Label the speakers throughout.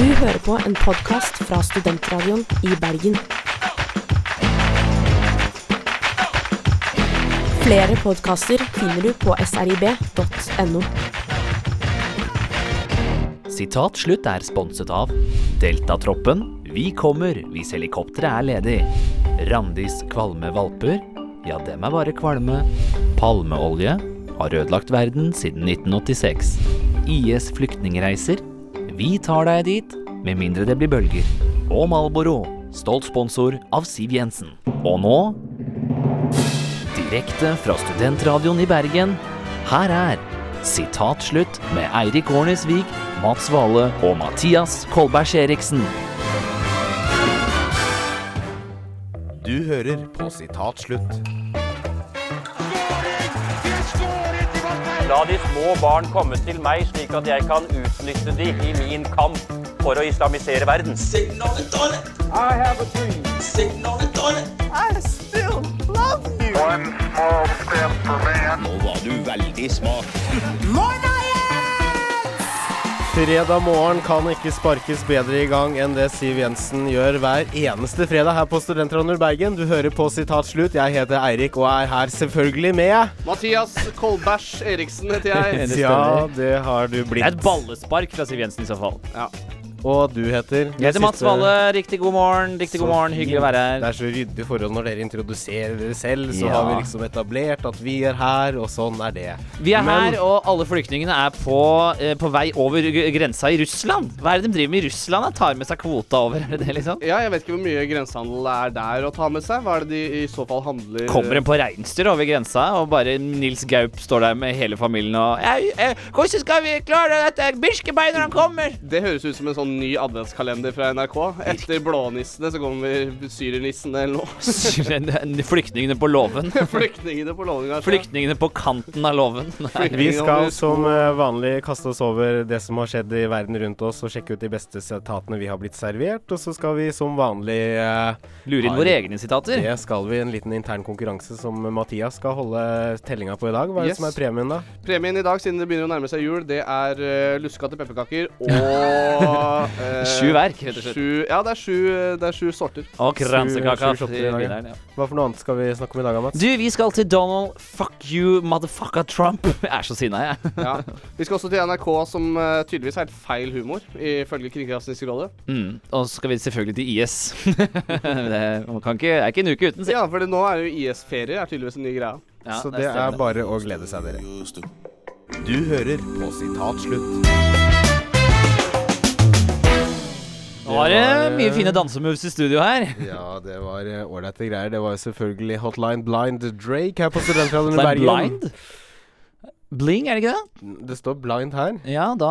Speaker 1: Du hører på en podkast fra Studentradioen i Bergen. Flere podkaster finner du på srib.no.
Speaker 2: Sitat slutt er sponset av Deltatroppen. Vi kommer hvis helikopteret er ledig. Randis kvalme valper. Ja, dem er bare kvalme. Palmeolje har ødelagt verden siden 1986. IS flyktningreiser. Vi tar deg dit, med mindre det blir bølger. Og Malboro, stolt sponsor av Siv Jensen. Og nå Direkte fra studentradioen i Bergen. Her er Sitat slutt med Eirik Årnesvik, Mats Vale og Mathias Kolbergs Eriksen.
Speaker 3: Du hører på Sitat
Speaker 4: La de små barn komme til meg, slik at jeg kan utnytte de i min kamp for å islamisere verden.
Speaker 5: One small step for man.
Speaker 3: Fredag morgen kan ikke sparkes bedre i gang enn det Siv Jensen gjør hver eneste fredag her på Studentradioen i Bergen. Du hører på Sitat slutt. Jeg heter Eirik og er her selvfølgelig med.
Speaker 6: Mathias Kolbæsj Eriksen heter jeg.
Speaker 3: Ja, det har du blitt.
Speaker 2: Det er et ballespark fra Siv Jensen i så fall.
Speaker 3: Og du heter
Speaker 2: Jeg heter Mats Valle. Riktig god morgen. Riktig god morgen. Hyggelig å være her.
Speaker 3: Det er så ryddig forhold når dere introduserer dere selv. Så
Speaker 2: Ja.
Speaker 3: har vi liksom etablert at vi er her, og sånn er det.
Speaker 2: Vi er
Speaker 3: Men-
Speaker 2: her, og alle flyktningene er på, eh, på vei over grensa i Russland. Hva er det de driver med i Russland? da? Tar med seg kvota over, er det det, liksom?
Speaker 6: Ja, jeg vet ikke hvor mye grensehandel er der å ta med seg. Hva er det de i så fall handler
Speaker 2: Kommer en på reinsdyr over grensa, og bare Nils Gaup står der med hele familien og «Jeg- jeg- Hvordan skal vi klare dette? Birkebein når han kommer!
Speaker 6: Det høres ut som en sånn ny adventskalender fra NRK. Etter blånissene så kommer syrernissene eller noe.
Speaker 2: Flyktningene på låven.
Speaker 6: Flyktningene på låninga.
Speaker 2: Flyktningene på kanten av låven.
Speaker 3: Vi skal som eh, vanlig kaste oss over det som har skjedd i verden rundt oss, og sjekke ut de beste sitatene vi har blitt servert. Og så skal vi som vanlig uh,
Speaker 2: Lure inn våre egne sitater.
Speaker 3: Det skal vi. En liten intern konkurranse som Mathias skal holde tellinga på i dag. Hva er
Speaker 6: Yes.
Speaker 3: det som er premien, da?
Speaker 6: Premien i dag, siden det begynner å nærme seg jul, det er uh, luskete pepperkaker og eh,
Speaker 2: Sju verk, rett og slett.
Speaker 6: Sju, ja, det er sju, det er sju sorter.
Speaker 2: Og kransekaka.
Speaker 3: Sju- sju ja.
Speaker 2: vinneren, ja.
Speaker 3: Hva for noe annet skal vi snakke om i dag, Mats?
Speaker 2: Du, vi skal til Donald Fuck you, motherfucker Trump. Jeg er så sinna, jeg.
Speaker 6: Ja. Vi skal også til NRK, som eh, tydeligvis er helt feil humor, ifølge Kringkastingsrådet.
Speaker 2: Mm. Og så skal vi selvfølgelig til IS. det man kan ikke, er ikke en uke uten. si.
Speaker 6: Ja, for nå er jo IS-ferie er tydeligvis en ny greie.
Speaker 2: Ja,
Speaker 3: så det er bare å glede seg, dere. Du hører på Sitat slutt.
Speaker 2: Nå var det mye fine dansemoves i studio her.
Speaker 3: Ja, det var eh, ålreite greier. Det var jo selvfølgelig Hotline Blind Drake her på Studentradioen i Bergen.
Speaker 2: Blind? Bling, er det ikke det?
Speaker 3: Det står blind her.
Speaker 2: Ja, da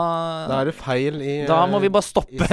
Speaker 3: Da er det feil i
Speaker 2: Da må vi bare stoppe.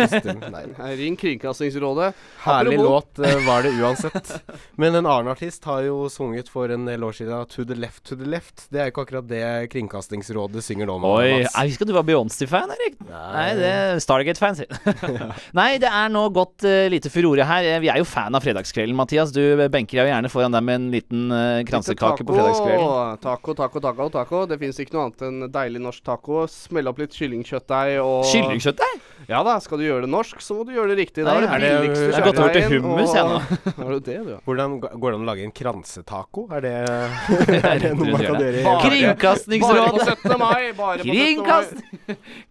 Speaker 3: Nei.
Speaker 6: Ring Kringkastingsrådet.
Speaker 3: Herlig låt uh, var det uansett. Men en annen artist har jo sunget for en del år siden 'To the left, to the left'. Det er jo ikke akkurat det Kringkastingsrådet synger nå.
Speaker 2: Oi,
Speaker 3: jeg
Speaker 2: husker at du var Beyoncé-fan, Erik? Nei, det er Stargate-fan, sier Nei, det er nå gått uh, lite furore her. Eh, Vi er jo fan av fredagskvelden, Mathias. Du benker deg jo gjerne foran deg med en liten uh, kransekake på fredagskvelden.
Speaker 6: Taco, taco, taco, taco. Det fins ikke noe annet enn deilig norsk taco. Smell opp litt kyllingkjøttdeig og
Speaker 2: Kyllingkjøttdeig?
Speaker 6: Ja da, skal du gjøre det norsk, så må du gjøre det riktig. Da
Speaker 2: Nei,
Speaker 6: er det
Speaker 3: er det-
Speaker 6: billigste
Speaker 3: jeg
Speaker 2: har gått over til hummus, jeg, nå.
Speaker 6: Har du det, du?
Speaker 3: Hvordan går det an å lage en kransetaco? Er det, er det noe man kan gjøre?
Speaker 6: Bare- Bare på
Speaker 2: Kringkastingsrådet
Speaker 6: 17. mai! Bare på 17. mai.
Speaker 2: Kringkast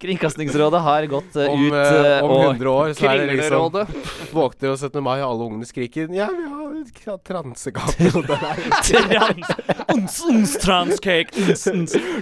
Speaker 2: Kringkastingsrådet har gått uh,
Speaker 3: Om,
Speaker 2: ut uh,
Speaker 3: om
Speaker 2: og
Speaker 3: 100 år så er det liksom. Våkner og 17. mai, og alle ungene skriker Ja, vi har transekake. Det er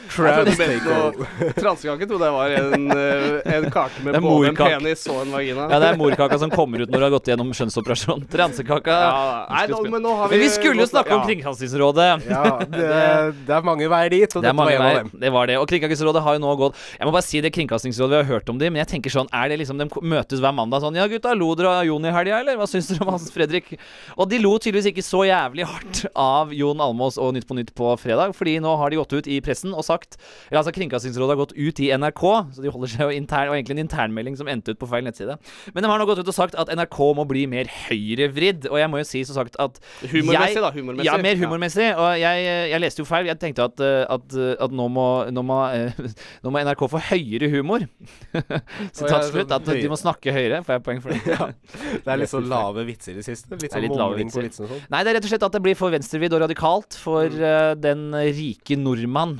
Speaker 2: Trans,
Speaker 3: transtaco.
Speaker 6: Transekake trodde jeg var en, eh, en kake med både en penis og en vagina.
Speaker 2: Ja, det er morkaka som kommer ut når du har gått gjennom skjønnsoperasjon. Transekaka.
Speaker 6: Ja, nei, nå, men nå har vi
Speaker 2: Men vi skulle jo
Speaker 6: snakke
Speaker 2: snakke om. Kringkastingsrådet.
Speaker 3: Ja, det, det er mange veier dit, og
Speaker 2: Det
Speaker 3: dette var en av dem.
Speaker 2: Det var det. Og Kringkastingsrådet har jo nå gått Jeg må bare si det Kringkastingsrådet, vi har hørt om dem, men jeg tenker sånn Er det liksom De møtes hver mandag sånn Ja, gutta, lo dere av Jon i helga, eller? Hva syns dere om Hans Fredrik? Og de lo tydeligvis ikke så jævlig hardt av Jon Almås og Nytt på Nytt på fredag, fordi nå har de gått ut i pressen og sagt Eller altså Kringkastingsrådet har gått ut i NRK, så de holder seg jo intern, og egentlig en internmelding som endte ut på feil nettside. Men de har nå gått ut og sagt at NRK må bli mer høyrevridd, og jeg må jo si så sagt at
Speaker 6: Humormessig,
Speaker 2: jeg,
Speaker 6: da. Humormessig.
Speaker 2: Ja, mer humormessig. Og jeg, jeg leste jo feil. Jeg tenkte at, eh, at, at nå, må, nå, må, eh, nå må NRK få høyere humor. Sitat
Speaker 3: sånn
Speaker 2: slutt. At de må snakke høyere. Får jeg poeng for det?
Speaker 3: Det er litt sånn lave vitser i det siste. Litt sånn
Speaker 2: lave
Speaker 3: på vitsene og sånn.
Speaker 2: Nei, det er rett og slett at det blir for venstrevidd og radikalt for uh, den rike nordmann.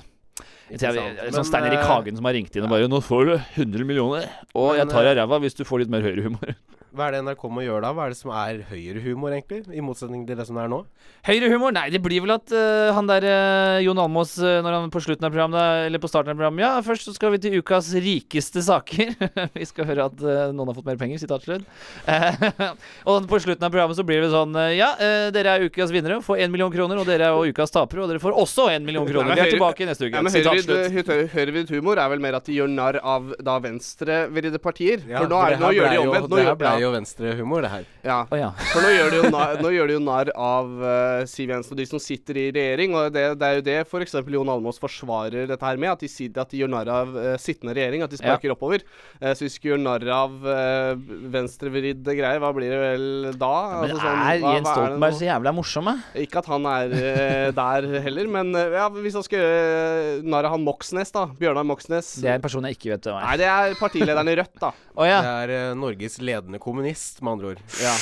Speaker 2: Er sånn Stein Erik
Speaker 3: eh,
Speaker 2: Hagen som har ringt inn og bare 'Nå får du 100 millioner, og jeg tar deg
Speaker 3: eh,
Speaker 2: ræva hvis du får litt mer høyrehumor'.
Speaker 3: Hva er det NRK må gjøre da? Hva er det som er høyrehumor, egentlig? I motsetning til det som er nå?
Speaker 2: Høyrehumor? Nei, det blir vel at uh, han der uh, Jon Almås, uh, når han på slutten av programmet, eller på starten av programmet Ja, først så skal vi til ukas rikeste saker. vi skal høre at eh, noen har fått mer penger, sitat slutt. Eh, og på slutten av programmet så blir det sånn eh, Ja, eh, dere er ukas vinnere, får én million kroner, og dere er jo ukas tapere, og dere får også én million kroner.
Speaker 6: Nei,
Speaker 2: Vi er
Speaker 6: høyre-
Speaker 2: tilbake neste uke.
Speaker 6: Ja, men
Speaker 2: sitat
Speaker 6: høyrevridd
Speaker 2: slutt.
Speaker 6: hø- høyrevridd humor er vel mer at de gjør narr av da venstrevridde partier.
Speaker 3: Ja,
Speaker 6: for nå, er,
Speaker 3: for
Speaker 6: nå gjør de omvendt. Ja,
Speaker 3: jo venstrehumor, det her.
Speaker 6: ja.
Speaker 2: Oh, ja.
Speaker 6: For nå gjør de jo narr, de jo narr av uh, Siv Jensen og de som sitter i regjering. Og det, det er jo det f.eks. Jon Almaas forsvarer dette her med. At de, sier, at de gjør narr av uh, sittende regjering. At de sparker oppover. Uh, så hvis vi skal gjøre narr av uh, venstrevridde greier, hva blir det vel da?
Speaker 2: Men
Speaker 6: Altså sånn,
Speaker 2: er
Speaker 6: hva-
Speaker 2: Jens
Speaker 6: hva er
Speaker 2: Stoltenberg så jævla morsom, eh?
Speaker 6: Ikke at han er der heller, men ja, hvis han skal gjøre narr av han Moxnes, da. Bjørnar Moxnes.
Speaker 2: Det er en person jeg ikke vet hvem
Speaker 6: Nei,
Speaker 2: er.
Speaker 6: det er partilederen i Rødt, da.
Speaker 2: Oh, ja.
Speaker 3: Det er Norges ledende kommunist, med andre ord.
Speaker 6: Ja.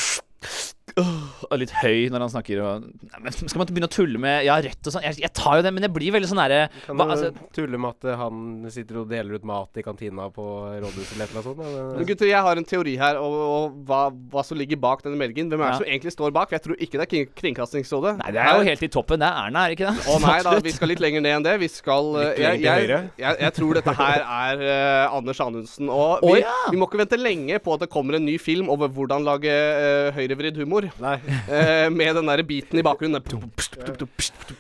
Speaker 2: Og litt høy når han snakker og Nei, men Skal man ikke begynne å tulle med Ja, rødt og sånn? Jeg, jeg tar jo det, men det blir veldig sånn derre
Speaker 3: Kan
Speaker 2: hva-
Speaker 3: du
Speaker 2: altså,
Speaker 3: tulle med at han sitter og deler ut mat i kantina på rådhuset eller noe sånt?
Speaker 6: Men gutter, jeg har en teori her, og, og hva, hva som ligger bak denne meldingen. Hvem er det
Speaker 2: Ja.
Speaker 6: som egentlig står bak? For jeg tror ikke det er kring Kringkastingsrådet.
Speaker 2: Nei, det er jo helt i toppen. Det er Erna, er det ikke det?
Speaker 6: Å nei da, vi skal litt lenger ned enn det. Vi skal eh, jeg, jeg, jeg, jeg tror dette her er uh, Anders Anundsen. Og
Speaker 2: vi,
Speaker 6: vi,
Speaker 2: ja!
Speaker 6: vi må ikke vente lenge på at det kommer en ny film over hvordan lage uh, høyrevridd humor.
Speaker 3: Nei.
Speaker 6: eh, med den der biten i bakgrunnen.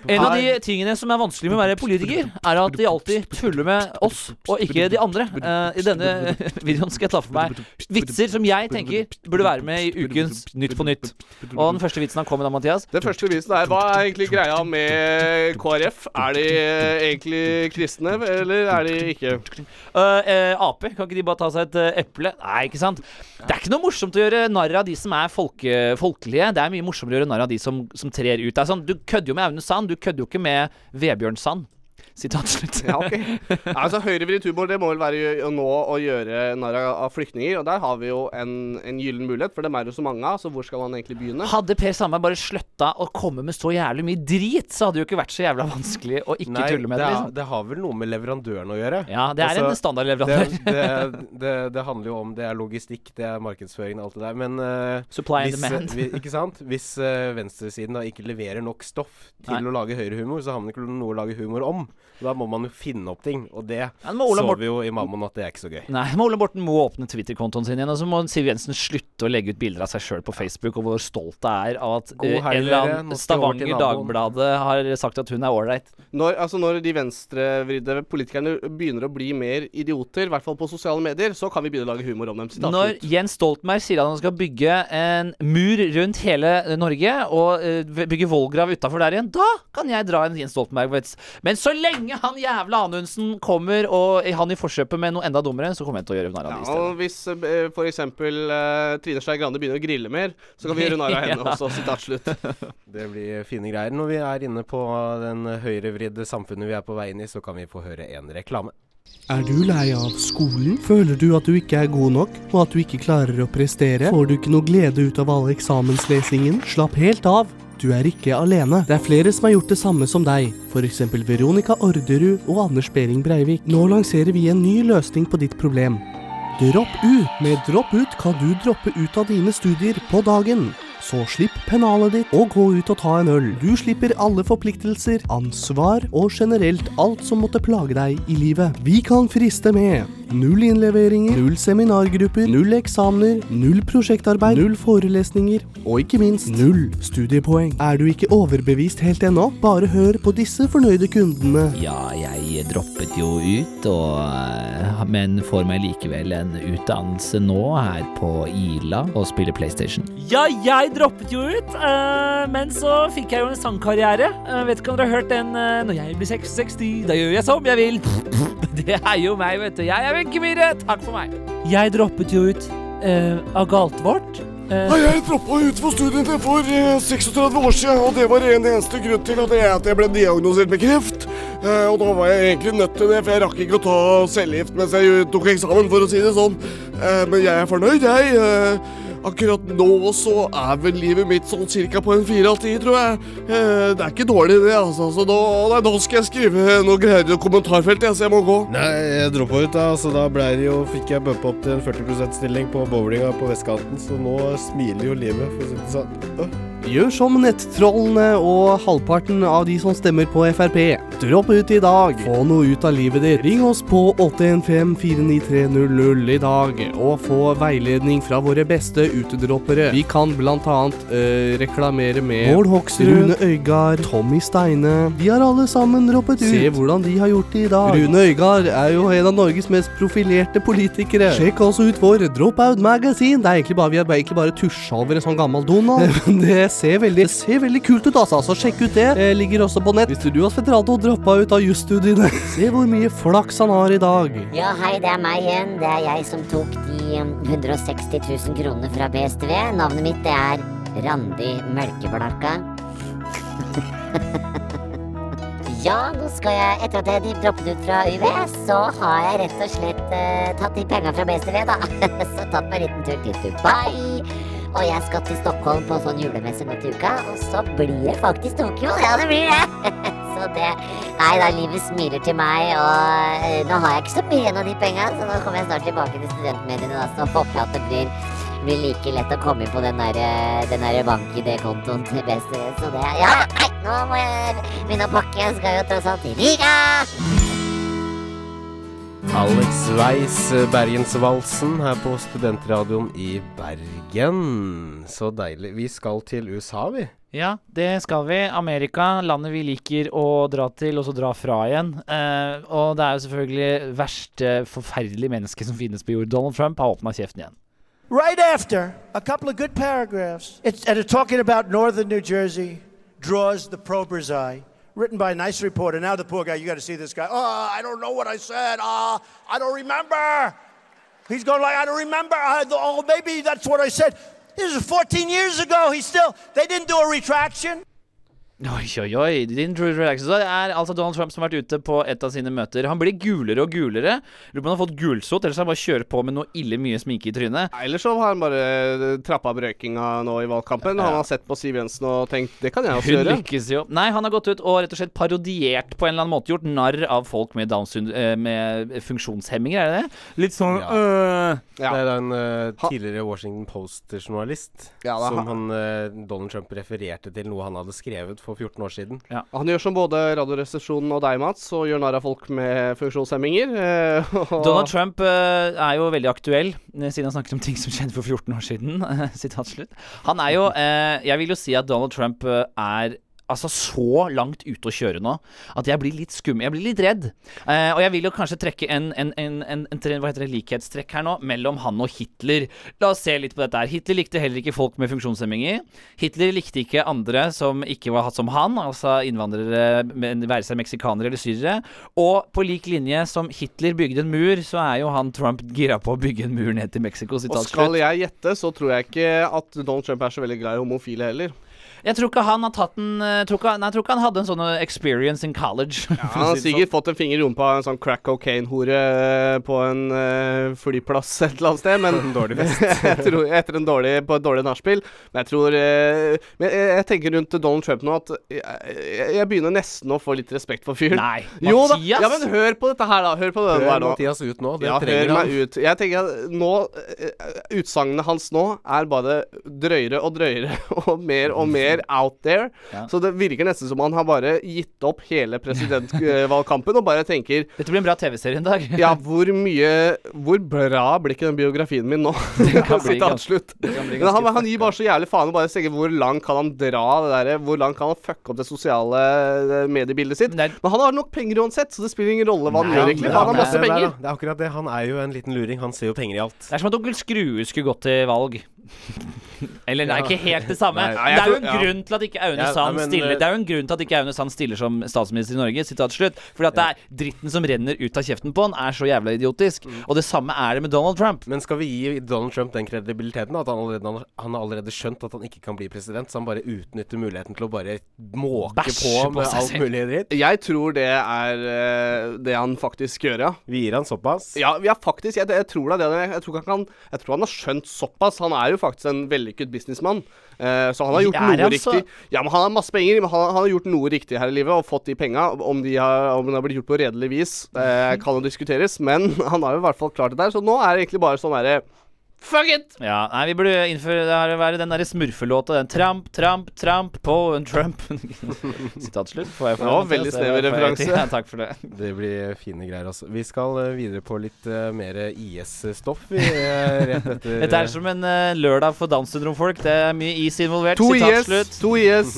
Speaker 2: En av de tingene som er vanskelig med å være politiker, er at de alltid tuller med oss, og ikke de andre. Eh, I denne videoen skal jeg ta for meg vitser som jeg tenker burde være med i ukens Nytt på Nytt. Og den første vitsen han kom med da, Mathias.
Speaker 6: Den første vitsen er Hva er egentlig greia med KrF? Er de eh, egentlig kristne, eller er de ikke?
Speaker 2: Eh, eh, Ap, kan ikke de bare ta seg et eh, eple? Nei, ikke sant? Det er ikke noe morsomt å gjøre narr av de som er folke, folkelige. Det er mye morsommere å gjøre narr av de som, som trer ut. Det er sånn, du kødder jo med Aune Sand, du kødder jo ikke med Vebjørn Sand. Sitat slutt.
Speaker 6: Ja, ok. altså Høyrevridd humor det må vel være å nå å gjøre narr av flyktninger. Og der har vi jo en, en gyllen mulighet, for dem er det jo så mange av. Så hvor skal man egentlig begynne?
Speaker 2: Hadde Per Sandberg bare slutta å komme med så jævlig mye drit, så hadde det jo ikke vært så jævla vanskelig å ikke
Speaker 3: Nei,
Speaker 2: tulle med det.
Speaker 3: det,
Speaker 2: liksom.
Speaker 3: det har vel noe med leverandøren å gjøre.
Speaker 2: Ja, det er
Speaker 3: Altså,
Speaker 2: en standardleverandør.
Speaker 3: Det, det, det, det handler jo om Det er logistikk, det er markedsføring, og alt det der. Men uh,
Speaker 2: Supply and
Speaker 3: hvis,
Speaker 2: demand.
Speaker 3: vi, ikke sant? Hvis uh, venstresiden da ikke leverer nok stoff til
Speaker 2: Nei.
Speaker 3: å lage høyrehumor, så har man ikke noe å lage humor om. Da må man jo finne opp ting, og det
Speaker 2: Ja,
Speaker 3: så
Speaker 2: Morten-
Speaker 3: vi jo i Mammon at det er ikke så gøy.
Speaker 2: Nei, men Ole Borten må åpne Twitter-kontoen sin igjen. Og så må Siv Jensen slutte å legge ut bilder av seg sjøl på Facebook, og hvor stolt det er av at eh, en eller annen Stavanger. Dagbladet har sagt at hun er ålreit.
Speaker 6: Når, altså når de venstrevridde politikerne begynner å bli mer idioter, i hvert fall på sosiale medier, så kan vi begynne å lage humor om dem. Sitat
Speaker 2: Når. Jens Stoltenberg sier at han skal bygge en mur rundt hele Norge, og uh, bygge vollgrav utafor der igjen, da kan jeg dra en Jens Stoltenberg-vits. Men så lenge han jævla Anundsen kommer, og han i forkjøpet med noe enda dummere, så kommer jeg til å gjøre narr av
Speaker 6: Ja,
Speaker 2: det stedet.
Speaker 6: og hvis uh, f.eks. Uh, Trine Skei Grande begynner å grille mer, så kan vi gjøre narr av henne
Speaker 2: Ja.
Speaker 6: også. Sitat slutt.
Speaker 3: Det blir fine greier. Når vi er inne på den høyrevridde samfunnet vi er på vei inn i, så kan vi få høre en reklame.
Speaker 7: Er du lei av skolen? Føler du at du ikke er god nok, og at du ikke klarer å prestere? Får du ikke noe glede ut av all eksamenslesingen? Slapp helt av. Du er ikke alene. Det er flere som har gjort det samme som deg, f.eks. Veronica Orderud og Anders Behring Breivik. Nå lanserer vi en ny løsning på ditt problem. Dropp ut! Med Dropp ut kan du droppe ut av dine studier på dagen. Så slipp pennalet ditt og gå ut og ta en øl. Du slipper alle forpliktelser, ansvar og generelt alt som måtte plage deg i livet. Vi kan friste med Null innleveringer, null seminargrupper, null eksamener, null prosjektarbeid, null forelesninger, og ikke minst null studiepoeng. Er du ikke overbevist helt ennå? Bare hør på disse fornøyde kundene.
Speaker 8: Ja, jeg droppet jo ut, og, eh, men får meg likevel en utdannelse nå her på Ila og spiller PlayStation.
Speaker 2: Ja, jeg droppet jo ut, eh, men så fikk jeg jo en sangkarriere. Uh, vet ikke om dere har hørt den eh, Når jeg blir 66, da gjør jeg som jeg vil. Det er jo meg, vet du. Jeg er Wenche Myhre. Takk for meg. Jeg droppet jo ut eh, av galt vårt. Eh,
Speaker 9: Jeg droppa ut for studiene for eh, 36 år siden, og det var en eneste grunn til at jeg, at jeg ble diagnosert med kreft. Eh, og da var jeg egentlig nødt til det, for jeg rakk ikke å ta cellegift mens jeg tok eksamen, for å si det sånn. Eh, men jeg er fornøyd, jeg. Akkurat nå så er vel livet mitt sånn cirka på en fire av ti, tror jeg. Eh, det er ikke dårlig, det, altså. Så nå, nei, nå skal jeg skrive noe greier i kommentarfeltet, jeg, så jeg må gå.
Speaker 3: Nei, jeg droppa ut, da. Så da ble det jo, fikk jeg bumpa opp til en 40 %-stilling på bowlinga på vestkanten, så nå smiler jo livet, for å si det sånn. Øh.
Speaker 7: Gjør som nettrollene og halvparten av de som stemmer på Frp. Dropp ut i dag. Få noe ut av livet ditt. Ring oss på 815-49300 i dag, og få veiledning fra våre beste utedroppere. Vi kan blant annet eh, reklamere med Bård Hoksrud, Rune Øygard, Tommy Steine. De har alle sammen droppet ut. Se hvordan de har gjort det i dag. Rune Øygard er jo en av Norges mest profilerte politikere. Sjekk også ut vår Dropout Magasin. Det er egentlig bare, vi har egentlig bare tusja over en sånn gammel Donald. Det ser veldig, det ser veldig kult ut, altså. Så sjekk ut det. Eh, ligger også på nett. Visste du at Svetrato droppa ut av jusstudiene, se hvor mye flaks han har i dag.
Speaker 10: Ja, hei, det er meg igjen. Det er jeg som tok de um, 160 000 kronene fra BSTV. Navnet mitt det er Randi Mølkeblakka. ja, nå skal jeg Etter at jeg droppet ut fra UV, så har jeg rett og slett uh, tatt de penga fra BSTV, da. så tatt meg en liten tur til Dubai. Og jeg skal til Stockholm på sånn julemesse nå til uka. Og så blir det faktisk Tokyo. Ja, det blir det. så det Nei da, livet smiler til meg, og eh, nå har jeg ikke så mye igjen av de penga, så nå kommer jeg snart tilbake til studentmediene, da, så håper jeg at det blir, blir like lett å komme inn på den der, eh, bank-ID-kontoen til best. så det Ja, nei, nå må jeg begynne å pakke, jeg skal jo tross alt til Riga!
Speaker 3: Alex Weiss, Bergensvalsen, her på Studentradioen i Bergen. Så deilig. Vi skal til USA, vi.
Speaker 2: Ja, det skal vi. Amerika, landet vi liker å dra til, og så dra fra igjen. Eh, og det er jo selvfølgelig verste forferdelige menneske som finnes på jord. Donald Trump har åpna kjeften igjen.
Speaker 11: Right after a couple of good paragraphs, it's, and it's talking about northern New Jersey draws the prober's eye. Written by a nice reporter. Now the poor guy, you got to see this guy. Oh, I don't know what I said. Ah, I don't remember. He's going like, I don't remember. I, oh, maybe that's what I said. This is 14 years ago. He's still. They didn't do a retraction.
Speaker 2: Oi, oi, oi. Din true reaction. Det er altså Donald Trump som har vært ute på et av sine møter. Han blir gulere og gulere. Lurer på om han har fått gulsott, ellers har han bare kjører på med noe ille mye sminke i trynet.
Speaker 6: Eller så har han bare eh, trappa opp røykinga nå i valgkampen. Han har sett på Siv Jensen og tenkt det kan jeg også
Speaker 2: Hun
Speaker 6: gjøre.
Speaker 2: lykkes jo. Nei, han har gått ut og rett og slett parodiert på en eller annen måte. Gjort narr av folk med, Downs eh, med funksjonshemminger, er det det? Litt sånn øh.
Speaker 3: Det er en øh, tidligere Washington Post-journalist
Speaker 6: Ja,
Speaker 3: som
Speaker 6: han-
Speaker 3: eh, Donald Trump refererte til noe han hadde skrevet for 14 år siden.
Speaker 6: Han gjør som både Radioresepsjonen og deg, Mats, og gjør narr av folk med funksjonshemminger. eh,
Speaker 2: Donald Trump uh, er jo veldig aktuell, eh, siden han snakker om ting som skjedde for 14 år siden. Sitat slutt. Han er jo uh, Jeg vil jo si at Donald Trump er altså så langt ute å kjøre nå at jeg blir litt skummel. Jeg blir litt redd. Eh, og jeg vil jo kanskje trekke en, en, en, en, en hva heter det, likhetstrekk her nå mellom han og Hitler. La oss se litt på dette her. Hitler likte heller ikke folk med funksjonshemminger. Hitler likte ikke andre som ikke var hatt som han, altså innvandrere, være seg meksikanere eller syrere. Og på lik linje som Hitler bygde en mur, så er jo han Trump gira på å bygge en mur ned til Mexico.
Speaker 6: Og skal jeg gjette, så tror jeg ikke at Donald Trump er så veldig glad i homofile heller.
Speaker 2: Jeg tror ikke han har tatt en eh, tror ikke, Nei, jeg tror ikke han hadde en sånn eh, experience in college. Ja,
Speaker 6: Han har sikkert
Speaker 2: sånn.
Speaker 6: fått en finger i rumpa av en sånn crack cocaine-hore eh, på en uh, flyplass et eller annet sted, men
Speaker 3: En dårlig fest.
Speaker 6: jeg tror, etter en dårlig, på et dårlig nachspiel. Men jeg tror uh, Men jeg, jeg tenker rundt Donald Trump nå at jeg, jeg, begynner nesten å få litt respekt for fyren.
Speaker 2: Nei,
Speaker 6: Jo da.
Speaker 2: Mathias!
Speaker 6: Ja, men hør på dette her, da. Hør på det
Speaker 3: Hør
Speaker 6: der nå.
Speaker 3: Mathias ut nå. Det
Speaker 6: Ja,
Speaker 3: trenger
Speaker 6: hør
Speaker 3: han.
Speaker 6: meg ut. Jeg tenker at nå Utsagnene hans nå er bare drøyere og drøyere og mer og mer mer out there.
Speaker 2: Ja.
Speaker 6: Så det virker nesten som han har bare gitt opp hele presidentvalgkampen og bare tenker
Speaker 2: Dette blir en bra TV-serie en dag.
Speaker 6: Ja, hvor mye Hvor bra blir ikke den biografien min nå? Sitat
Speaker 2: det kan bli
Speaker 6: Men han, han gir bare så jævlig faen og bare tenker hvor langt kan han dra det derre Hvor langt kan han fucke opp det sosiale eh, mediebildet sitt? Men han har nok penger uansett, så det spiller ingen rolle hva han gjør, egentlig. Han har masse
Speaker 3: det, er-
Speaker 6: penger.
Speaker 3: det er akkurat det. Han er jo en liten luring. Han ser jo penger i alt.
Speaker 2: Det er som at onkel Skrue skulle gått til valg. Eller det
Speaker 3: er
Speaker 2: ikke helt det samme.
Speaker 3: Nei.
Speaker 2: det er jo en grunn til at ikke Aune
Speaker 3: Ja,
Speaker 2: Sand stiller Det er jo en grunn til at ikke Aune Sand stiller som statsminister i Norge. Sitat slutt. Fordi at det er dritten som renner ut av kjeften på han, er så jævla idiotisk.
Speaker 3: Mm.
Speaker 2: Og det samme er det med Donald Trump.
Speaker 3: Men skal vi gi Donald Trump den kredibiliteten at han allerede han har allerede skjønt at han ikke kan bli president, så han bare utnytter muligheten til å bare måke
Speaker 6: Bæsje
Speaker 3: på med
Speaker 6: på
Speaker 3: alt mulig dritt?
Speaker 6: Jeg tror det er eh, det han faktisk gjør, ja.
Speaker 3: Vi gir han såpass?
Speaker 6: Ja, ja faktisk. Jeg, jeg tror det. det. Jeg tror, han, kan- jeg tror han har skjønt såpass. Han er jo faktisk en vellykket businessmann. Eh, så han har gjort
Speaker 2: Er
Speaker 6: noe
Speaker 2: altså...
Speaker 6: riktig. Ja, men Han har masse penger, men han, han har gjort noe riktig her i livet og fått de penga. Om, de har, om det har blitt gjort på redelig vis, eh, kan jo diskuteres, men han har jo i hvert fall klart det der. Så nå er det egentlig bare sånn derre Fuck it!
Speaker 2: Ja, nei, vi burde innføre det her, være den derre smurfelåta. Den tramp, tramp, tramp på en Trump. Sitat slutt. Får jeg for
Speaker 6: Det var veldig
Speaker 2: Det
Speaker 6: snever referanse.
Speaker 2: Ja, takk for det.
Speaker 3: Det blir fine greier, altså. Vi skal eh, videre på litt uh, mer IS-stoff, eh, rett etter
Speaker 2: Dette er som en uh, lørdag for Downs syndrom-folk. Det er mye is involvert.
Speaker 6: To
Speaker 2: Sitat
Speaker 6: IS,
Speaker 2: slutt.
Speaker 6: to IS.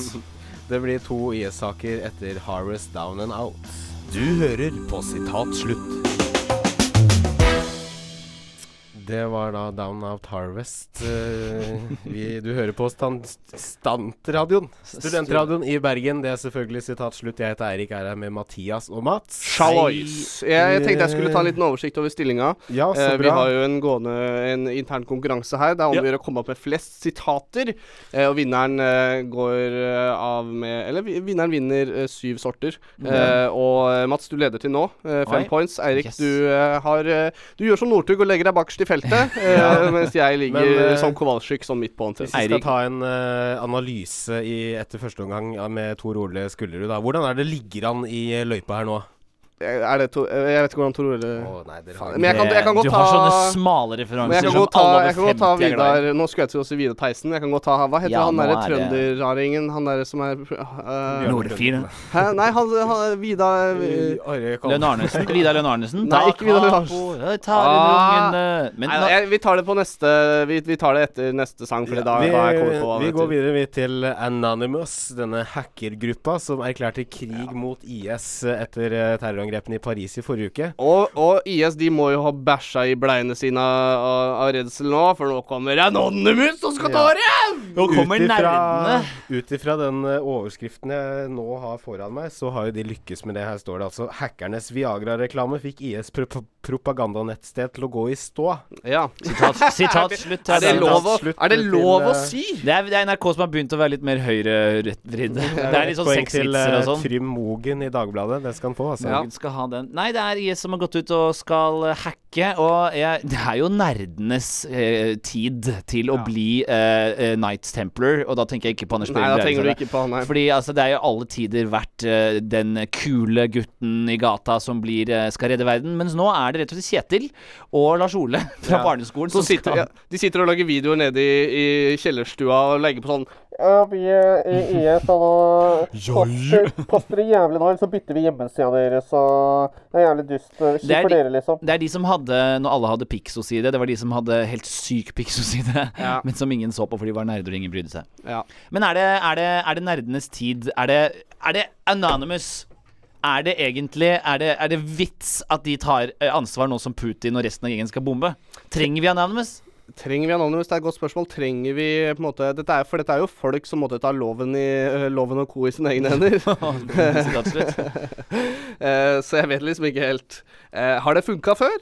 Speaker 3: Det blir to IS-saker etter Harvest Down and Out. Du hører på Sitat slutt. Det var da Down Out Harvest. Eh, vi, du hører på stand, Stantradioen. Studentradioen i Bergen. Det er selvfølgelig sitat slutt. Jeg heter Eirik, er her med Mathias og Mats.
Speaker 6: Shallois. Jeg, jeg tenkte jeg skulle ta en liten oversikt over stillinga.
Speaker 3: Ja, så
Speaker 6: Eh, vi har jo en gående En intern konkurranse her. Det er om å gjøre å komme opp med flest sitater. Eh, og vinneren går av med Eller vinneren vinner syv sorter.
Speaker 2: Mm.
Speaker 6: Eh, og Mats, du leder til nå. fem
Speaker 2: Oi.
Speaker 6: points. Eirik,
Speaker 2: Yes.
Speaker 6: du har Du gjør som Northug og legger deg bakerst i feltet, eh,
Speaker 3: Ja.
Speaker 6: mens jeg ligger
Speaker 3: Men, eh,
Speaker 6: som Kowalczyk sånn midt på
Speaker 3: Hvis vi skal ta en uh, analyse i, etter første omgang ja, med Tor Ole Skullerud, da. Hvordan er det ligger an i løypa her nå?
Speaker 6: Er det to, jeg vet ikke hvordan Tor Ole Faen, Men jeg kan, jeg kan godt
Speaker 2: Du har sånne smale
Speaker 6: jeg
Speaker 2: referanser
Speaker 6: kan
Speaker 2: som
Speaker 6: godt ta,
Speaker 2: alle over
Speaker 6: jeg kan godt ta
Speaker 2: 50 er glad i.
Speaker 6: Vidar Nå skulle jeg til å si Vidar Theisen. Jeg kan godt ta Hva heter
Speaker 2: Ja,
Speaker 6: han derre
Speaker 2: er
Speaker 6: trønderraringen? Han derre som er uh,
Speaker 2: Nordfire.
Speaker 6: Hæ? Nei, han, han Vidar
Speaker 2: Lønn Arnesen. Vidar Lønn Arnesen.
Speaker 6: Nei, ikke Vidar Lønn Arnesen.
Speaker 2: jeg nå-
Speaker 6: jeg, vi tar det på neste Vi, vi tar det etter neste sang, For da,
Speaker 3: vi,
Speaker 6: da er jeg kommet på
Speaker 3: vi går videre vi til Anonymous, denne hackergruppa som erklærte krig mot IS etter eh, terrorangrepene i Paris i forrige uke.
Speaker 6: Og, og IS de må jo ha bæsja i bleiene sine av, av, redsel nå, for nå kommer Anonymous og skal ta det!
Speaker 2: Nå kommer nerdene.
Speaker 3: Ut ifra den eh, overskriften jeg nå har foran meg, så har jo de lykkes med det. Her står det altså Hackernes Viagra-reklame fikk IS pro propagandanettsted til å gå i stå.
Speaker 6: Ja.
Speaker 2: Sitat, sitat slutt.
Speaker 6: Er det lov å, er det lov å
Speaker 3: eh,
Speaker 6: si?
Speaker 2: Det er, det er NRK som har begynt å være litt mer høyrevridde. Det er litt sånn sexvitser og
Speaker 3: eh,
Speaker 2: sånn.
Speaker 3: Trym Mogen i Dagbladet. Det skal han få, altså.
Speaker 2: Mogen skal ha den. Nei, det er IS som har gått ut og skal hacke. Og jeg, det er jo nerdenes eh, tid til å bli eh, eh, Knights Templar. Og da tenker jeg ikke på Anders
Speaker 6: Nei, da tenker du ikke på han, her.
Speaker 2: Fordi altså, det er jo alle tider vært eh, den kule gutten i gata som blir, eh, skal redde verden. Mens nå er det rett og slett Kjetil og Lars Ole fra
Speaker 6: Ja.
Speaker 2: barneskolen
Speaker 6: Så
Speaker 2: som
Speaker 6: sitter,
Speaker 2: skal
Speaker 6: ja, de sitter og lager videoer nede i, i kjellerstua og legger på sånn Ja, vi er i IS, og poster, i jævlig nå, så bytter vi hjemmesida deres, og det er jævlig dust. Kjipt for
Speaker 2: de,
Speaker 6: dere, liksom.
Speaker 2: det er de som hadde Når alle hadde Pixo-side, det var de som hadde helt syk Pixo-side,
Speaker 6: Ja.
Speaker 2: men som ingen så på fordi de var nerder og ingen brydde seg.
Speaker 6: Ja.
Speaker 2: Men er det, er det, er det nerdenes tid? Er det, er det Anonymous? Er det egentlig er det, er det vits at de tar eh, ansvar nå som Putin og resten av gjengen skal bombe? Trenger vi Anonymous?
Speaker 6: Trenger vi Anonymous? Det er et godt spørsmål. Trenger vi på en måte dette er, For dette er jo folk som måtte ta loven, i, øh, loven og co. i sine egne hender. Eh, så jeg vet liksom ikke helt. Eh, har det funka før?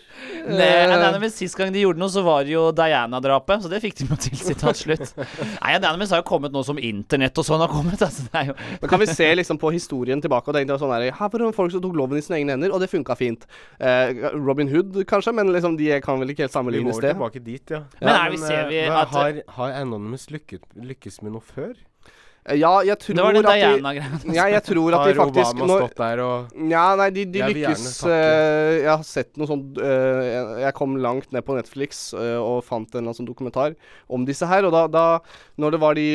Speaker 2: Nei,
Speaker 6: Eh,
Speaker 2: Anonymous, Sist gang de gjorde noe, så var det jo Diana-drapet. Så det fikk de jo til. Sitat slutt. Nei, Anonymous har jo kommet nå som internett og sånn har kommet. Altså, det er jo
Speaker 6: Men kan vi se liksom på historien tilbake og tenke sånn her, Her var det folk som tok loven i sine egne hender, og det funka fint. Eh, Robin Hood, kanskje, men liksom de kan vel ikke helt
Speaker 3: Vi må
Speaker 6: sammenlignes
Speaker 3: vel tilbake dit, ja.
Speaker 2: Men vi- ser
Speaker 3: eh,
Speaker 2: vi at-
Speaker 3: har, har Anonymous lykket, lykkes med noe før?
Speaker 6: Eh, Ja, jeg tror
Speaker 2: Det var den Diana-greia.
Speaker 6: Ja, jeg tror at de
Speaker 3: Har
Speaker 6: faktisk
Speaker 3: Obama
Speaker 6: når-
Speaker 3: stått der og
Speaker 6: Ja, nei, de, de
Speaker 3: Jeg
Speaker 6: lykkes eh, Jeg har sett noe sånt uh, jeg, kom langt ned på Netflix uh, og fant en eller annen sånn dokumentar om disse her. Og da, da når det var de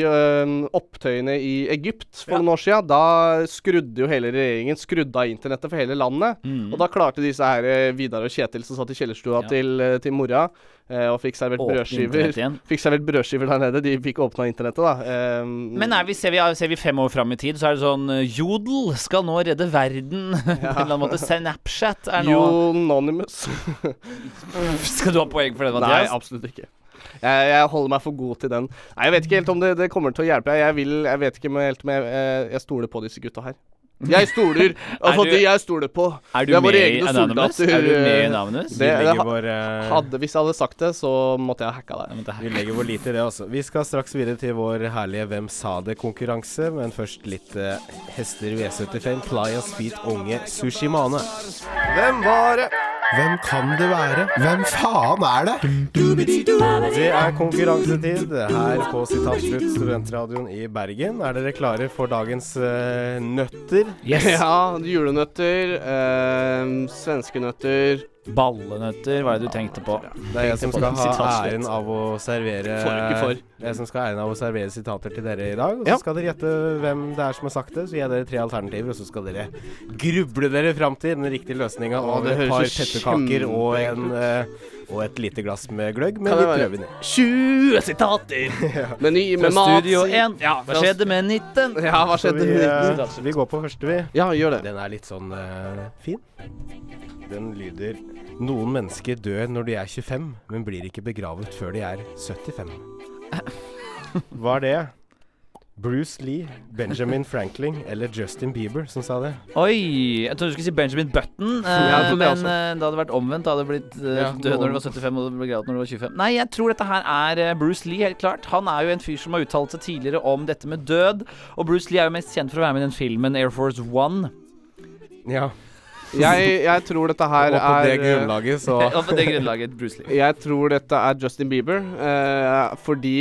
Speaker 6: opptøyene i Egypt for noen år siden, da skrudde jo hele regjeringen skrudde av internettet for hele landet.
Speaker 2: Mm.
Speaker 6: Og da klarte disse her Vidar og Kjetil som satt i kjellerstua
Speaker 2: Ja.
Speaker 6: til, til mora og fikk servert brødskiver. Fikk servert brødskiver der nede. De fikk åpna internettet, da.
Speaker 2: Men er vi, ser, vi, ser vi fem år fram i tid, så er det sånn eh, Jodel skal nå redde verden. på en eller annen måte. Snapchat er nå
Speaker 6: Anonymous.
Speaker 2: Skal du ha poeng for det,
Speaker 6: Nei, absolutt ikke. Jeg, jeg holder meg for god til den. Nei, Jeg vet ikke helt om det, det kommer til å hjelpe. Jeg, vil, jeg vet ikke helt om jeg, jeg, jeg stoler på disse gutta her. Jeg stoler. Altså,
Speaker 2: du-
Speaker 6: de jeg stoler på.
Speaker 2: Er du med i
Speaker 6: egne
Speaker 2: Anonymous?
Speaker 6: soldater,
Speaker 2: Er du med i Anonymous?
Speaker 6: Det, det
Speaker 3: vår, uh,
Speaker 6: hadde, hvis jeg hadde sagt det, så måtte jeg ha hacka deg.
Speaker 3: Vi legger vår lit i det også. Vi skal straks videre til vår herlige Hvem sa det-konkurranse, men først litt uh, hester V75, Playas Feet Unge Sushimane. Hvem var det? Hvem kan det være? Hvem faen er det? Det er konkurransetid her på Sitat Slutt, studentradioen i Bergen. Er dere klare for dagens uh, nøtter?
Speaker 6: Ja, julenøtter, eh, svenskenøtter
Speaker 2: Ballenøtter, hva er det du tenkte på?
Speaker 3: Det er jeg som skal ha æren av å servere
Speaker 6: For, for.
Speaker 3: Jeg som skal ha æren av å servere sitater til dere i dag. Og så
Speaker 6: Ja.
Speaker 3: skal dere gjette hvem det er som har sagt det. Så gir jeg dere tre alternativer, og så skal dere gruble dere fram til den riktige løsninga Og
Speaker 6: det
Speaker 3: et par pepperkaker og, en, eh, og et lite glass med gløgg men
Speaker 6: vi prøver
Speaker 3: ned.
Speaker 6: være- 20 sitater! Meny med mat.
Speaker 2: Studio 1. Ja, hva skjedde med 19?
Speaker 6: Ja, hva skjedde
Speaker 3: vi,
Speaker 6: med
Speaker 3: eh,
Speaker 6: 19?
Speaker 3: vi går på første, vi.
Speaker 6: Ja, gjør det.
Speaker 3: Den er litt sånn uh, fin. Den lyder Noen mennesker dør når de er 25, men blir ikke begravet før de er 75. Hva er det? Bruce Lee, Benjamin Franklin eller Justin Bieber som sa det?
Speaker 2: Oi! Jeg trodde du skulle si Benjamin Button, eh,
Speaker 6: Ja, det
Speaker 2: men eh, det hadde vært omvendt. Da hadde du blitt eh,
Speaker 3: Ja,
Speaker 2: død når du var 75 og begravet når du var 25. Nei, jeg tror dette her er eh, Bruce Lee, helt klart. Han er jo en fyr som har uttalt seg tidligere om dette med død. Og Bruce Lee er jo mest kjent for å være med i den filmen Air Force One.
Speaker 3: Ja.
Speaker 6: Jeg, jeg tror dette her
Speaker 3: Og på
Speaker 6: er
Speaker 3: det
Speaker 6: eh,
Speaker 3: grunnlaget så
Speaker 2: Og på det grunnlaget Bruce Lee.
Speaker 6: Jeg tror dette er Justin Bieber, eh, fordi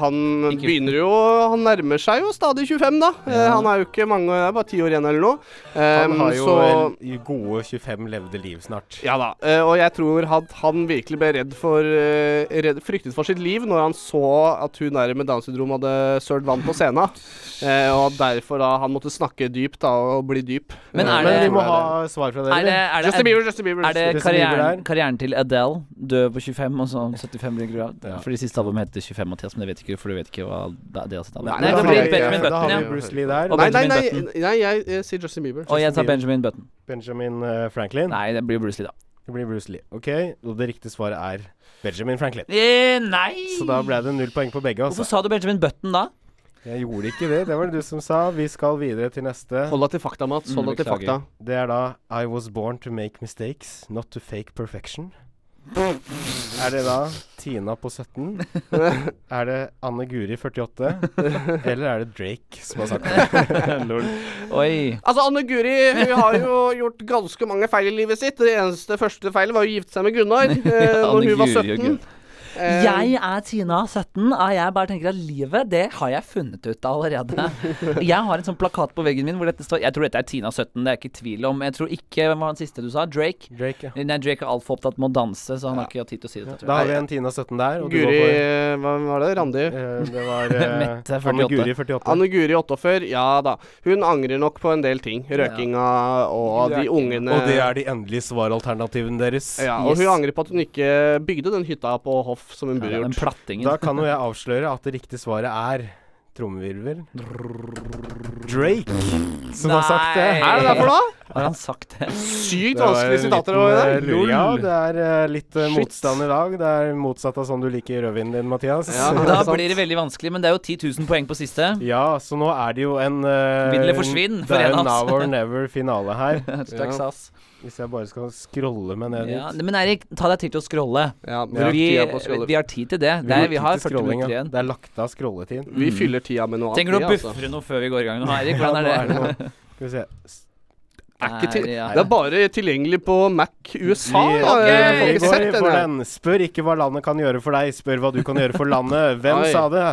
Speaker 6: han
Speaker 2: Ikke-
Speaker 6: begynner jo Han nærmer seg jo stadig 25, da. Eh, han er jo ikke mange Det er bare ti år igjen eller noe. Eh,
Speaker 3: Han har jo
Speaker 6: så
Speaker 3: gode 25 levde liv snart.
Speaker 6: Ja da. eh, og jeg tror at han virkelig ble redd for eh, redd, Fryktet for sitt liv når han så at hun der med Downs syndrom hadde sølt vann på scenen. Eh, og derfor da han måtte snakke dypt da og bli dyp.
Speaker 2: Men
Speaker 6: er
Speaker 2: er
Speaker 3: Men
Speaker 2: det-
Speaker 3: vi må ha svar fra dere.
Speaker 2: Er det, er det,
Speaker 6: Justin Bieber, Justin Bieber.
Speaker 2: er det karrieren, karrieren til Adele, død på 25 og så 75 blir gravd?
Speaker 3: Ja.
Speaker 2: Fordi siste album heter 25, Mathias, men det vet ikke du, for du vet ikke hva det det er sitt album.
Speaker 6: Nei,
Speaker 2: Nei,
Speaker 6: da har
Speaker 2: blir
Speaker 6: vi-
Speaker 2: Benjamin
Speaker 3: Da har vi Bruce Lee der.
Speaker 6: Nei, nei, nei, nei, jeg, jeg sier Justin Bieber.
Speaker 2: Og jeg tar Benjamin Button.
Speaker 3: Benjamin uh, Franklin.
Speaker 2: Nei, det blir Bruce Lee, da.
Speaker 3: Det blir Bruce Lee. OK, og det riktige svaret er Benjamin Franklin.
Speaker 2: Eh, nei!
Speaker 3: Så da ble det null poeng på begge.
Speaker 2: Hvorfor
Speaker 3: Altså.
Speaker 2: sa du Benjamin Button da?
Speaker 3: Jeg gjorde ikke det. Det var det du som sa. Vi skal videre til neste.
Speaker 6: Hold deg til fakta, Mats. Hold deg til fakta.
Speaker 3: Det er da I was born to make mistakes, not to fake perfection. Er det da Tina på 17? Er det Anne Guri 48? Eller er det Drake som har sagt det?
Speaker 2: Oi.
Speaker 6: Altså, Anne Guri hun har jo gjort ganske mange feil i livet sitt. Det eneste første feilet var å gifte seg med Gunnar eh, når hun var
Speaker 2: Guri og
Speaker 6: 17. Eh,
Speaker 2: Jeg er Tina, 17, og jeg bare tenker at livet, det har jeg funnet ut av allerede. Jeg har en sånn plakat på veggen min hvor dette står Jeg tror dette er Tina, 17, det er ikke tvil om. Jeg tror ikke Hvem var den siste du sa? Drake?
Speaker 3: Drake, ja.
Speaker 2: Nei, Drake er altfor opptatt med å danse, så han har ikke hatt tid til å si det.
Speaker 3: Da har vi en Tina 17 der. Og du
Speaker 6: Guri
Speaker 3: går for
Speaker 6: eh, Hva var det? Randi?
Speaker 3: eh, Det var
Speaker 2: Mette,
Speaker 3: Anne
Speaker 2: 48.
Speaker 3: Guri 48.
Speaker 6: Anne Guri 48, ja da. Hun angrer nok på en del ting. Røkinga og de ungene
Speaker 3: Og det er de endelige svaralternativene deres.
Speaker 6: ja, Og
Speaker 2: Yes.
Speaker 6: hun angrer på at hun ikke bygde den hytta på hoff som hun
Speaker 2: Ja, den plattingen.
Speaker 3: Da kan jo jeg avsløre at det riktige svaret er trommevirvel Drake som har sagt det.
Speaker 2: Nei.
Speaker 6: Er det derfor, da?
Speaker 2: Har han sagt det?
Speaker 6: Sykt
Speaker 3: Det
Speaker 6: vanskelige sitater. det
Speaker 3: eh,
Speaker 6: der.
Speaker 3: Ja, det er eh, litt eh,
Speaker 6: Shit.
Speaker 3: motstand i dag. Det er motsatt av sånn du liker rødvinen din, Mathias.
Speaker 6: Ja.
Speaker 2: Da blir det veldig vanskelig, men det er jo 10 000 poeng på siste.
Speaker 3: Ja, så nå er det jo en uh,
Speaker 2: Vinn eller forsvinn for
Speaker 3: Det er
Speaker 2: en
Speaker 3: en
Speaker 2: av oss.
Speaker 3: now or never-finale her.
Speaker 6: Ja.
Speaker 3: Hvis jeg bare skal scrolle meg ned
Speaker 2: Ja,
Speaker 3: dit.
Speaker 2: men Erik, ta deg tid til å scrolle.
Speaker 6: Ja,
Speaker 2: Vi, vi har tid til det.
Speaker 3: Vi Der,
Speaker 2: er, vi har
Speaker 3: til
Speaker 2: 40 minutter igjen.
Speaker 3: Det er lagt av scrolletid.
Speaker 6: Vi fyller tida med noe annet.
Speaker 2: Trenger du å
Speaker 6: buffre altså.
Speaker 2: noe før vi går i gang nå, Erik? Hvordan er
Speaker 3: er det
Speaker 2: det?
Speaker 3: Skal vi se.
Speaker 6: Er ikke til,
Speaker 2: ja.
Speaker 6: Det er bare tilgjengelig på Mac USA. Ja, jeg ikke sett den.
Speaker 3: den. Spør ikke hva landet kan gjøre for deg, spør hva du kan gjøre for landet. Hvem
Speaker 6: Oi.
Speaker 3: sa det?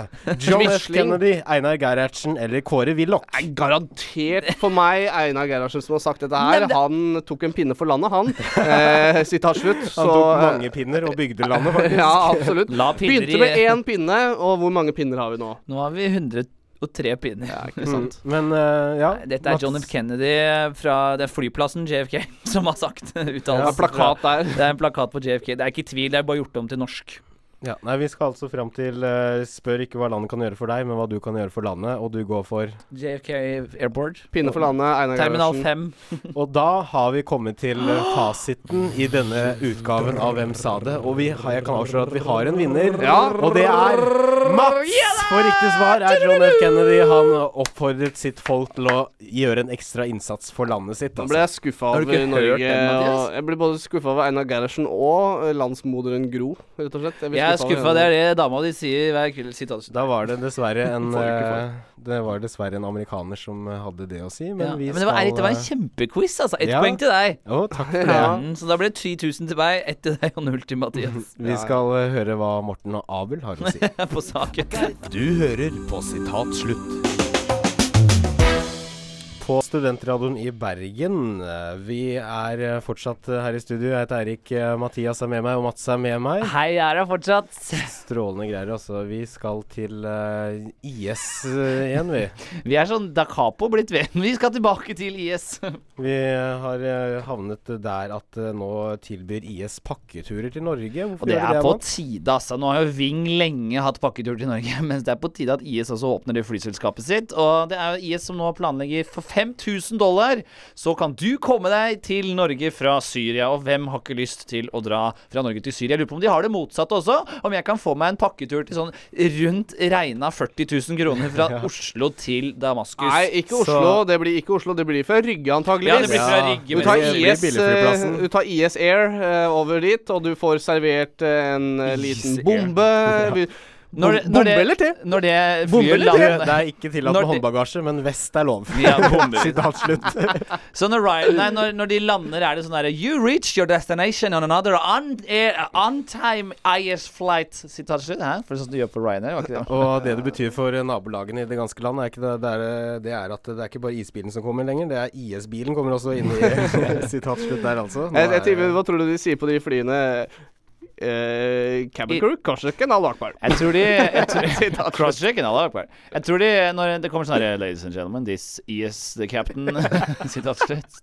Speaker 3: John F. Kennedy, Einar Gerhardsen eller Kåre Willoch?
Speaker 6: Er garantert for meg Einar Gerhardsen som har sagt dette her. Han tok en pinne for landet, han. Eh, sitat slutt.
Speaker 3: Han tok mange pinner og bygde landet, faktisk.
Speaker 6: Ja, absolutt.
Speaker 2: La
Speaker 6: Begynte med én pinne, og hvor mange pinner har vi nå?
Speaker 2: Nå har vi 103 pinner.
Speaker 6: Ja, ikke sant.
Speaker 3: Mm, Men uh, ja.
Speaker 2: Dette er John F. Kennedy fra det er flyplassen JFK som har sagt
Speaker 6: Ja, plakat der.
Speaker 2: Det er en plakat på JFK. Det er ikke tvil, det er bare gjort om til norsk.
Speaker 3: Ja, nei, Vi skal altså fram til uh, Spør ikke hva landet kan gjøre for deg, men hva du kan gjøre for landet. Og du går for
Speaker 2: JFK Airport.
Speaker 6: Pinne for landet, Einar
Speaker 2: Terminal 5.
Speaker 3: Og da har vi kommet til eh, fasiten i denne utgaven av Hvem sa det? Og vi har, jeg kan avsløre at vi har en vinner.
Speaker 6: Ja.
Speaker 3: Og det er Mats! For riktig svar er John F. Kennedy. Han oppfordret sitt folk til å gjøre en ekstra innsats for landet sitt.
Speaker 6: Da ble
Speaker 3: Altså.
Speaker 6: jeg skuffa over Norge.
Speaker 2: den,
Speaker 6: og jeg ble både skuffa over Einar Gerhardsen og landsmoderen Gro, rett og slett. ble
Speaker 2: Jeg er skuffa. Det er det dama di sier hver kveld. Sitat.
Speaker 3: Da var det dessverre en eh, Det var dessverre en amerikaner som hadde det å si, men
Speaker 2: Ja.
Speaker 3: vi
Speaker 2: Men det var,
Speaker 3: skal
Speaker 2: det var en
Speaker 3: eh,
Speaker 2: kjempequiz, altså. Ett
Speaker 3: ja.
Speaker 2: poeng til deg.
Speaker 3: Å, takk for det.
Speaker 6: Ja.
Speaker 2: Så da ble det 10 000 til meg, ett til deg og null til Mathias.
Speaker 3: Vi skal eh, høre hva Morten og Abel har å si.
Speaker 2: på saken.
Speaker 8: Du hører på Sitat Slutt.
Speaker 3: På Studentradioen i Bergen. Vi er eh, fortsatt eh, her i studio. Jeg heter Eirik. eh, Mathias er med meg, og Mats er med meg.
Speaker 2: Hei, jeg er her fortsatt.
Speaker 3: Strålende greier, altså. Vi skal til uh, IS igjen, vi.
Speaker 2: Vi er sånn Da Capo blitt venn. Vi skal tilbake til IS.
Speaker 3: Vi har havnet der at nå tilbyr IS pakketurer til Norge. Hvorfor
Speaker 2: Og det
Speaker 3: gjør de
Speaker 2: er på tide, altså. Nå har jo Ving lenge hatt pakketur til Norge, mens det er på tide at IS også åpner det flyselskapet sitt. Og det er jo IS som nå planlegger for 5000 dollar, så kan du komme deg til Norge fra Syria. Og hvem har ikke lyst til å dra fra Norge til Syria? Jeg lurer på om de har det motsatte også. Om jeg kan få meg en pakketur til sånn rundt regna 40 000 kroner fra Oslo til Damaskus.
Speaker 6: Nei, ikke
Speaker 3: Så-
Speaker 6: Oslo. Det blir ikke Oslo, det blir fra Rygge, antageligvis.
Speaker 2: Ja, det blir fra Rygge.
Speaker 6: Du tar, IS, eh, du tar IS Air eh, over dit, og du får servert eh, en liten bombe. Vi-
Speaker 2: Når det- når
Speaker 6: bombe
Speaker 2: det-
Speaker 6: eller te?
Speaker 2: Når det
Speaker 3: eller te? Det er ikke tillatt med håndbagasje, men vest er lov.
Speaker 2: Ja.
Speaker 3: Sitat slutt.
Speaker 2: Så når, Ryan, nei, når, når de lander, er det sånn derre You reached your destination on another on-time on time IS flight. Sitat slutt. Hæ? For sånn du gjør på Ryanair, var ikke det?
Speaker 3: Og det det betyr for nabolagene i det ganske land, er, ikke det, det, er, det er at det er ikke bare isbilen som kommer lenger, det er IS-bilen kommer også inn i sitat slutt der, altså. Nå
Speaker 6: Jeg, jeg
Speaker 3: er-
Speaker 6: Hva tror du de sier på de flyene? Eh, cabin crew? Kanskje ikke en Allah akbar.
Speaker 2: Jeg tror de jeg tror, Crosschecken, Allah akbar. Jeg tror de Når det kommer sånn herre Ladies and gentlemen, this is the captain. Sitat slutt.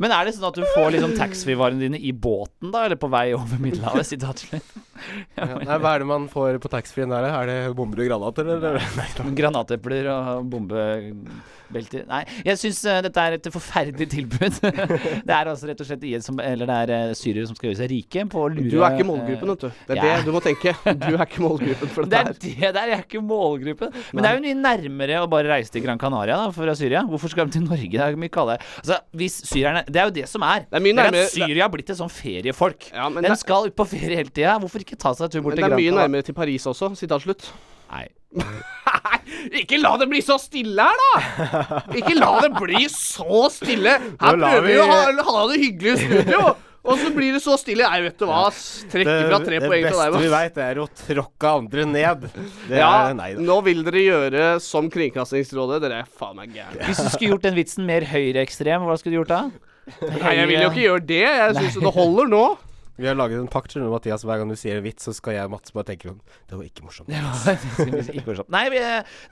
Speaker 2: Men er det sånn at du får liksom taxfree-varene dine i båten, da? Eller på vei over Middelhavet? Sitat slutt.
Speaker 3: ja, nei, Hva er det man får på taxfree-en der? Er det bomber og granater, eller? Nei.
Speaker 2: Granatepler og bombebelter Nei, jeg syns dette er et forferdelig tilbud. det er altså rett og slett IS som Eller det er uh, syrere som skal gjøre seg rike på å lure
Speaker 6: Du er ikke målgruppen, vet du. Det er
Speaker 2: ja.
Speaker 6: det du må tenke. Du er ikke målgruppen for dette
Speaker 2: er
Speaker 6: her.
Speaker 2: det der, jeg er ikke målgruppen. Men det er jo mye nærmere å bare reise til Gran Canaria da, fra Syria. Hvorfor skal de til Norge? Det er mye kaldere. Altså, hvis syrerne Det er jo det som er.
Speaker 6: Det er mye
Speaker 2: Det er
Speaker 6: nærmere-
Speaker 2: at Syria har blitt et sånn feriefolk.
Speaker 6: Ja, men
Speaker 2: De skal ut på ferie hele tida. Hvorfor ikke ta seg en tur bort til
Speaker 6: Men
Speaker 2: Canaria?
Speaker 6: det er mye nærmere til Paris også. Sitat slutt.
Speaker 2: Nei.
Speaker 6: Ikke la det bli så stille her, da! Ikke la det bli så stille! Her prøver vi- å ha, ha det hyggelig i studio, og så blir det så stille. Nei, vet du hva, ass. Trekker fra tre
Speaker 3: det
Speaker 6: poeng til
Speaker 3: beste vi veit, er å tråkke andre ned. Det
Speaker 6: Ja,
Speaker 3: er nei da.
Speaker 6: nå vil dere gjøre som Kringkastingsrådet. Dere er faen meg gærne.
Speaker 2: Hvis du skulle gjort den vitsen mer høyreekstrem, hva skulle du gjort da?
Speaker 6: Nei, jeg vil jo ikke gjøre det. Jeg syns det holder nå.
Speaker 3: Vi har laget en pakt, med Mathias. Hver gang du sier en vits, så skal jeg og Mats bare tenke sånn Det var ikke morsomt.
Speaker 2: Det var ikke morsomt. Nei,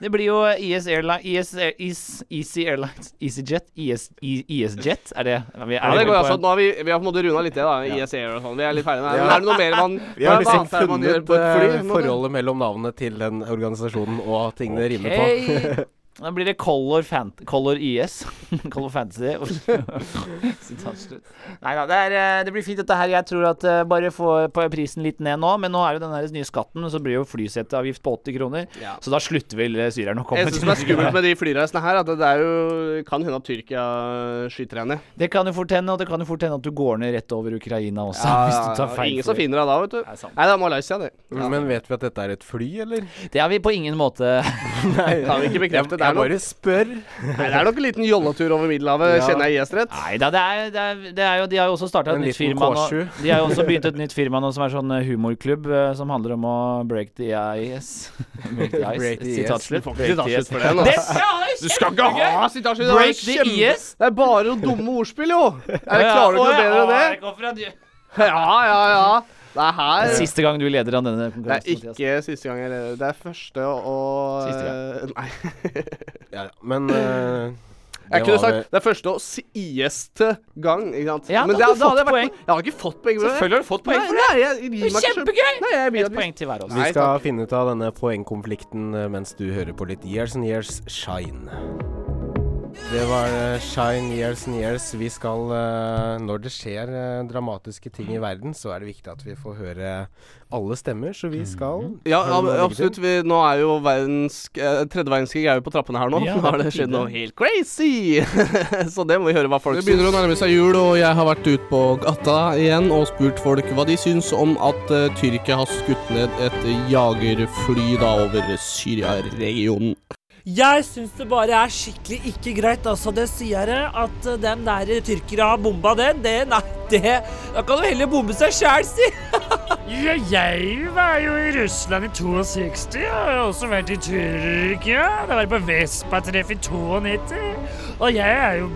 Speaker 2: det blir jo IS Airlines IS, Is, Easy Airlines EasyJet IS, IS-Jet, er det vi, er
Speaker 6: Ja, det går
Speaker 2: på
Speaker 6: altså. Nå har vi, vi har på en måte runda litt det, da. IS Air og sånn. Vi er litt ferdige med det.
Speaker 3: Ja.
Speaker 6: Er det noe mer man
Speaker 3: Vi har liksom
Speaker 6: er
Speaker 3: funnet
Speaker 6: fly?
Speaker 3: eh, forholdet mellom navnet til den organisasjonen og tingene rimer på.
Speaker 2: Da blir det Color, fan, color IS. color Fantasy. Nei da, det, eh, det blir fint dette her. Jeg tror at uh, bare få prisen litt ned nå. Men nå er jo den nye skatten, så blir jo flyseteavgift på 80 kroner.
Speaker 6: Ja.
Speaker 2: Så da slutter vel eh, syrerne å komme
Speaker 6: Jeg synes det er skummelt med de flyreisene her, at det er jo kan hende at Tyrkia skyter henne.
Speaker 2: Det kan jo fort hende, og det kan jo fort hende at du går ned rett over Ukraina også. hvis du tar feil
Speaker 6: ingen som finner deg da, vet du.
Speaker 2: Det.
Speaker 6: Nei, det er Malaysia, det.
Speaker 3: Men vet vi at dette er et fly, eller?
Speaker 2: Det har vi på ingen måte Nei,
Speaker 6: Kan vi ikke bekrefte. Det er nok-
Speaker 3: bare spør.
Speaker 6: Nei, det er nok en liten jolletur over Middelhavet,
Speaker 3: Ja.
Speaker 6: kjenner jeg IS rett.
Speaker 2: Nei da, det er, det er, det er jo, de har jo også starta et nytt firma nå. De har jo også begynt et nytt firma nå som er sånn eh, humorklubb eh, som handler om å break the IS. break the IS.
Speaker 3: Break the
Speaker 2: Sitat
Speaker 6: Du
Speaker 2: Break the
Speaker 6: sitat for den,
Speaker 2: Det skal
Speaker 6: Du skal ikke ha sitasje!
Speaker 2: Break the IS.
Speaker 6: Det er bare noen dumme ordspill, jo! Er det, klarer du ikke noe bedre enn det? Ja, ja, ja. Det er her
Speaker 2: Siste gang du leder an denne
Speaker 6: Det er
Speaker 2: konkurransen. Mathias.
Speaker 6: ikke siste gang jeg leder. Det er første og
Speaker 2: Siste
Speaker 6: gang. Nei.
Speaker 3: Ja. Men uh,
Speaker 6: Jeg kunne sagt det er første og sieste gang, ikke sant.
Speaker 2: Ja,
Speaker 6: Men
Speaker 2: da
Speaker 6: det, da hadde jeg vært-
Speaker 2: poeng.
Speaker 6: Jeg har ikke fått poeng.
Speaker 2: Selvfølgelig har du fått poeng
Speaker 6: Nei,
Speaker 2: for det.
Speaker 6: Nei, jeg
Speaker 2: Kjempegøy!
Speaker 6: Nei, jeg
Speaker 2: Et poeng til hver av oss.
Speaker 3: Vi skal finne ut av denne poengkonflikten eh, mens du hører på litt Years and Years Shine. Det var eh, Shine Years and Years. Vi skal eh, Når det skjer eh, dramatiske ting i verden, så er det viktig at vi får høre alle stemmer, så vi skal
Speaker 6: Ja, ab-
Speaker 3: legge
Speaker 6: absolutt. Vi, nå er jo verdens tredje verdenskrig er jo på trappene her nå.
Speaker 7: Ja,
Speaker 6: nå har
Speaker 7: det
Speaker 6: skjedd noe helt crazy! så det må vi høre hva folk
Speaker 7: Det begynner å nærme seg jul, og jeg har vært ute på gata igjen og spurt folk hva de syns om at uh, Tyrkia har skutt ned et jagerfly da over Syria-regionen.
Speaker 12: Jeg syns det bare er skikkelig ikke greit, altså. Det sier jeg. At uh, den der tyrkere har bomba den, det Nei, det Da kan du heller bombe seg sjæl, si! ja, jeg var jo i Russland i 62. Jeg har også vært i Tyrkia. Det var på Vespa-treff i 92. Og jeg er jo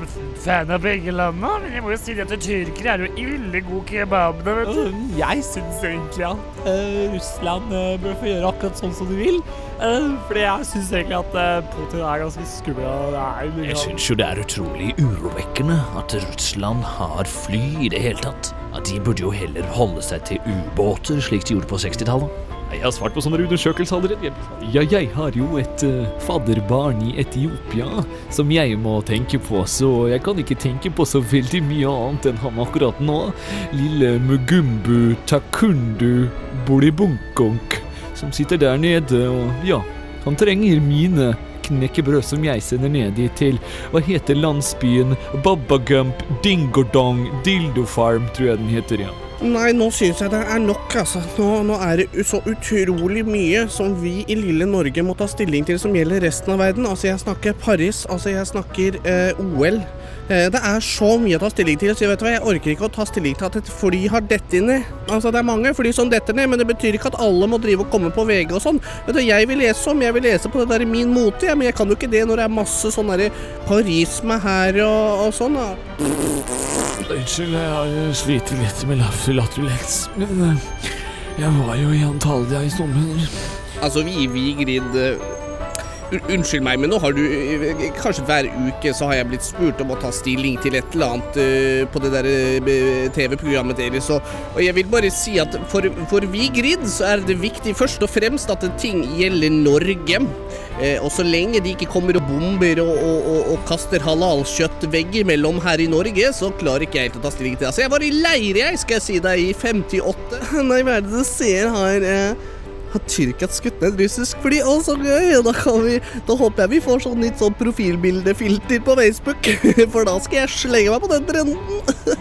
Speaker 12: fan av begge landa, men jeg må jo si at tyrkere er jo ille god kebab. da, vet du. Jeg syns egentlig at uh, Russland uh, bør få gjøre akkurat sånn som de vil. Eh, fordi jeg syns egentlig at eh, Putin er ganske skummel.
Speaker 13: Jeg syns jo det er utrolig urovekkende at Russland har fly i det hele tatt. At de burde jo heller holde seg til ubåter, slik de gjorde på 60-tallet.
Speaker 14: Jeg har svart på sånne undersøkelser allerede. Ja, jeg har jo et uh, fadderbarn i Etiopia som jeg må tenke på, så jeg kan ikke tenke på så veldig mye annet enn ham akkurat nå. Lille Mugumbu Takundu Bolibunkunk som sitter der nede og ja, han trenger mine knekkebrød som jeg sender ned dit til Hva heter landsbyen? Babagump Dingodong Dildofarm, tror jeg den heter, ja.
Speaker 7: Nei, nå syns jeg det er nok, altså. Nå, nå er det så utrolig mye som vi i lille Norge må ta stilling til som gjelder resten av verden. Altså, jeg snakker Paris, altså jeg snakker eh, OL. Eh, det er så mye å ta stilling til, så jeg vet hva, jeg orker ikke å ta stilling til at et fly har dett ned. Altså, det er mange fly som detter ned, men det betyr ikke at alle må drive og komme på VG og sånn. Vet du, jeg vil lese om, jeg vil lese på det der Min mote, ja, men jeg kan jo ikke det når det er masse sånn derre Paris med her og, og sånn.
Speaker 14: Unnskyld, jeg har slitt litt med latter- latterleks, men eh, jeg var jo i Antalya i sommer.
Speaker 7: Altså, vi vi, grid... eh, Unnskyld meg, men nå har du eh, Kanskje hver uke så har jeg blitt spurt om å ta stilling til et eller annet eh, på det der eh, TV-programmet deres, og, og jeg vil bare si at for, for Vigrid så er det viktig først og fremst at ting gjelder Norge. Og så lenge de ikke kommer og bomber og, og, og, og kaster halalkjøtt veggimellom her i Norge, så klarer ikke jeg helt å ta stilling til det. Altså, jeg var i leir, jeg, skal jeg si deg, i 58. Nei, hva er det du ser her? Har Tyrkia skutt ned russisk fly? Å, så gøy! Da, kan vi, da håper jeg vi får sånn litt sånn profilbildefilter på Facebook, for da skal jeg slenge meg på den trenden.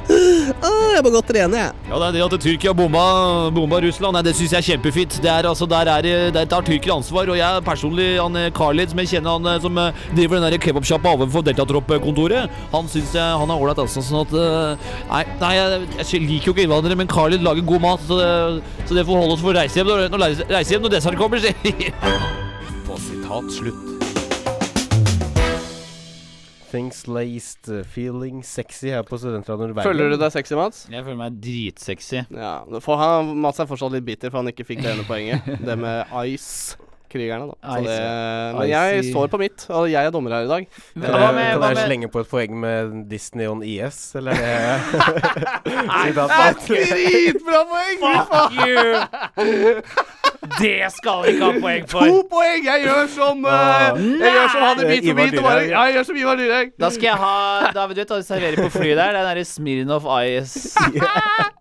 Speaker 7: ah, jeg må godt trene, jeg.
Speaker 13: Ja, det er det at Tyrkia bomba, bomba Russland. Nei, det syns jeg er kjempefint. Det er altså, Der, er, der tar Tyrkia ansvar. Og jeg personlig, han eh, Khalid, som jeg kjenner han eh, som eh, driver den kebabsjappa overfor Deltatropp-kontoret, han syns jeg han er ålreit, altså. Sånn at Nei, nei jeg, jeg liker jo ikke innvandrere, men Khalid lager god mat, så det, så det får holde oss for å reise hjem. når, når reise- hjem når desserten kommer.
Speaker 3: sier På sitat slutt. Things laced, uh, feeling sexy her på Studentradioen Bergen.
Speaker 6: Føler du deg sexy, Mats?
Speaker 2: Jeg føler meg dritsexy.
Speaker 6: Ja, for han, Mats er fortsatt litt bitter for han ikke fikk det ene poenget. Det med Ice-krigerne, da. Så det, men jeg står på mitt, og jeg er dommer her i dag.
Speaker 3: Kan
Speaker 2: Hva
Speaker 3: jeg,
Speaker 2: med-
Speaker 3: kan jeg slenge på et poeng med Disney on IS, eller er det
Speaker 6: Nei, dritbra poeng!
Speaker 2: Fuck you! Det skal vi ikke ha poeng for.
Speaker 6: To poeng! Jeg gjør som uh, Jeg gjør som han i Bit for
Speaker 3: Ivar
Speaker 6: bit. Jeg gjør som Ivar Dyrhaug.
Speaker 2: Da skal jeg ha David, vet du hva du serverer på flyet der? Den derre Smirnov Ice.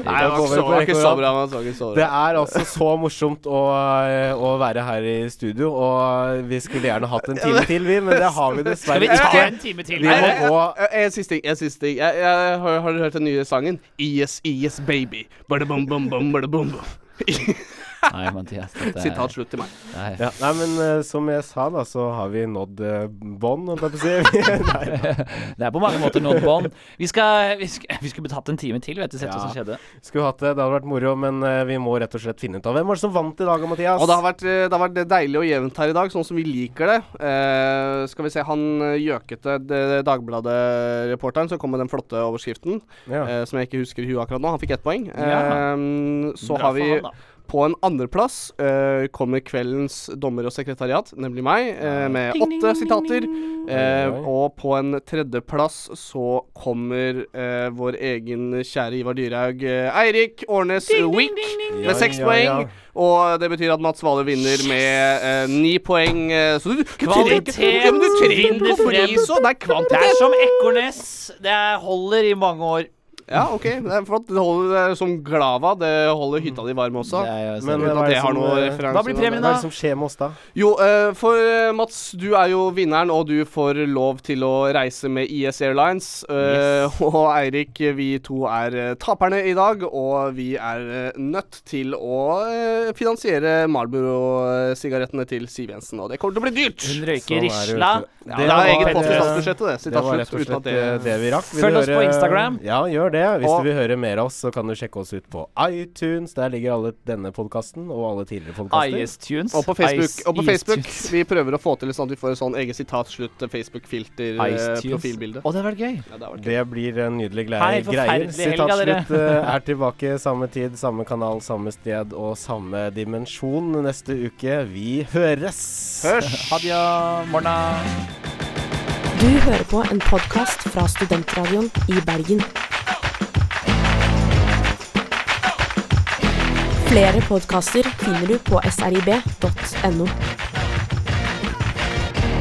Speaker 6: Nei, det var så, ikke så bra. Det ikke så
Speaker 3: Det er altså så morsomt å, eh, å være her i studio, og vi skulle gjerne hatt en time til, vi, men det har vi dessverre Skal
Speaker 2: vi ta en time til?
Speaker 3: Vi må gå
Speaker 6: eh, En siste ting. En siste ting. Jeg, jeg, har, har dere hørt den nye sangen? IS, IS, baby. Bada bum, bum, bum, bada bum, bum.
Speaker 15: Nei, Mathias. dette er-
Speaker 6: Sitat slutt til meg.
Speaker 15: Nei.
Speaker 3: Ja, nei, men eh, som jeg sa, da, så har vi nådd uh, bånd, holdt jeg på å si. Nei,
Speaker 15: Det er på mange måter nådd bånd. Vi, skal, vi, skal, vi skulle betatt en time til, vet du, sett hva som skjedde.
Speaker 3: Skulle hatt det. Det hadde vært moro, men eh, vi må rett og slett finne ut av hvem var det som vant i dag, Mathias.
Speaker 6: Og det har, vært, eh, det har vært deilig og jevnt her i dag, sånn som vi liker det. Eh, skal vi se, han eh, gjøkete D- Dagbladet-reporteren som kom med den flotte overskriften,
Speaker 3: Ja.
Speaker 6: eh, som jeg ikke husker i huet akkurat nå, han fikk ett poeng.
Speaker 15: Ja.
Speaker 6: Eh, så
Speaker 15: Bra
Speaker 6: har vi
Speaker 15: for han, da.
Speaker 6: På en andreplass uh, kommer kveldens dommer og sekretariat, nemlig meg, uh, med åtte sitater. Eh,
Speaker 3: oi.
Speaker 6: og på en tredjeplass så kommer eh, vår egen kjære Ivar Dyrhaug, Eirik Årnes Wick, med
Speaker 3: Ja,
Speaker 6: seks
Speaker 3: ja,
Speaker 6: poeng. Og det betyr at Mats Vale vinner med eh, ni poeng. så du,
Speaker 15: Kvalitet vinner frem.
Speaker 6: det er
Speaker 15: Det er som Ekornes. Det er- holder i mange år.
Speaker 6: Ja, OK. Det er flott. Det holder det er som Glava. Det holder hytta di varm også.
Speaker 15: Det er
Speaker 3: Men
Speaker 6: det
Speaker 3: det
Speaker 6: har noe
Speaker 3: eh,
Speaker 6: referanse.
Speaker 15: Hva blir premien,
Speaker 3: Hva er
Speaker 15: da?
Speaker 3: det som skjer med oss da?
Speaker 6: Jo, eh, for eh, Mats, du er jo vinneren, og du får lov til å reise med IS Airlines. Yes. Og Eirik, vi to er taperne i dag, og vi er nødt til å finansiere Marlboro-sigarettene til Siv Jensen, og det kommer til å bli dyrt.
Speaker 15: Hun
Speaker 3: Sånn
Speaker 15: røyker
Speaker 3: er det,
Speaker 15: risla.
Speaker 6: Ja,
Speaker 3: Det
Speaker 6: det er eget
Speaker 3: et-
Speaker 6: post i statsbudsjettet, det.
Speaker 3: Det
Speaker 6: Sitat
Speaker 3: var rett og slett
Speaker 6: det
Speaker 3: det vi rakk. Vil
Speaker 15: Følg oss på Instagram.
Speaker 3: Ja, gjør det. Hvis
Speaker 6: Og-
Speaker 3: du vil høre mer av oss, så kan du sjekke oss ut på iTunes. Der ligger alle denne podkasten og alle tidligere podkaster.
Speaker 6: Og på Facebook,
Speaker 15: Ice-
Speaker 6: og på Facebook vi prøver å få til sånn at vi får sånn eget sitat slutt Facebook-filter-profilbilde. Og.
Speaker 15: Å, det hadde vært gøy.
Speaker 6: Ja, det.
Speaker 3: Det blir en nydelig glede,
Speaker 15: Hei,
Speaker 3: greier. Sitatslutt eh, er tilbake samme tid, samme kanal, samme sted og samme dimensjon neste uke. Vi høres!
Speaker 6: Hørs!
Speaker 15: Hadia, morna.
Speaker 1: Du hører på en podkast fra Studentradioen i Bergen. Flere podkaster finner du på srib.no.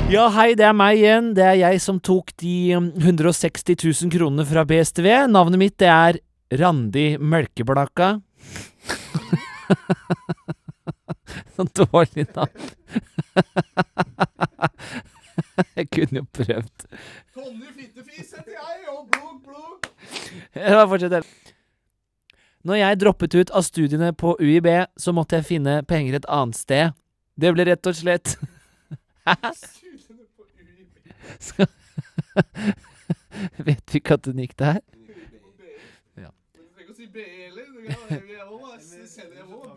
Speaker 2: Ja, hei, det er meg igjen. Det er jeg som tok de um, 160 000 kronene fra BSTV. Navnet mitt det er Randi Mølkeblakka. Sånn dårlig navn. jeg kunne jo prøvd.
Speaker 6: Tonje Fittefis heter jeg, og blog, blog.
Speaker 2: Jeg bare fortsetter. Når jeg droppet ut av studiene på UiB, så måtte jeg finne penger et annet sted. Det ble rett og slett Hæ? Vet du ikke at hun gikk der? Ja.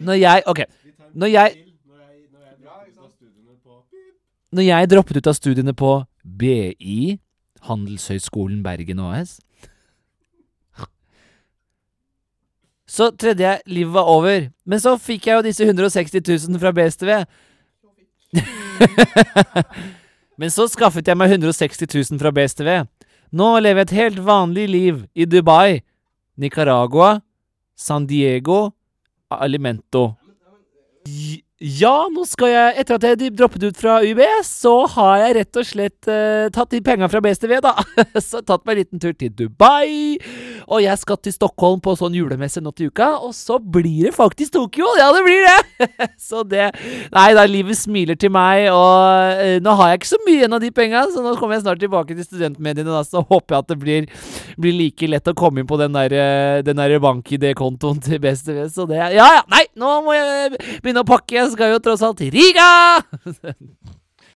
Speaker 2: Når jeg Ok. Når jeg Når jeg droppet ut av studiene på BI, Handelshøyskolen Bergen AS Så trodde jeg livet var over. Men så fikk jeg jo disse 160 000 fra BSTV. Men så skaffet jeg meg 160 000 fra BSTV. Nå lever jeg et helt vanlig liv i Dubai, Nicaragua, San Diego, Alimento. Ja, nå skal jeg Etter at jeg droppet ut fra UB, så har jeg rett og slett eh, tatt de penga fra BSTV, da. så tatt meg en liten tur til Dubai. Og jeg skal til Stockholm på sånn julemesse nå til uka, og så blir det faktisk Tokyo! Ja, det blir det! så det Nei da, livet smiler til meg, og eh, nå har jeg ikke så mye igjen av de penga, så nå kommer jeg snart tilbake til studentmediene, da, så håper jeg at det blir, blir like lett å komme inn på den der, eh, den der bank-ID-kontoen til BSTV, så det Ja ja, nei, nå må jeg begynne å pakke, jeg skal jo tross alt til Riga!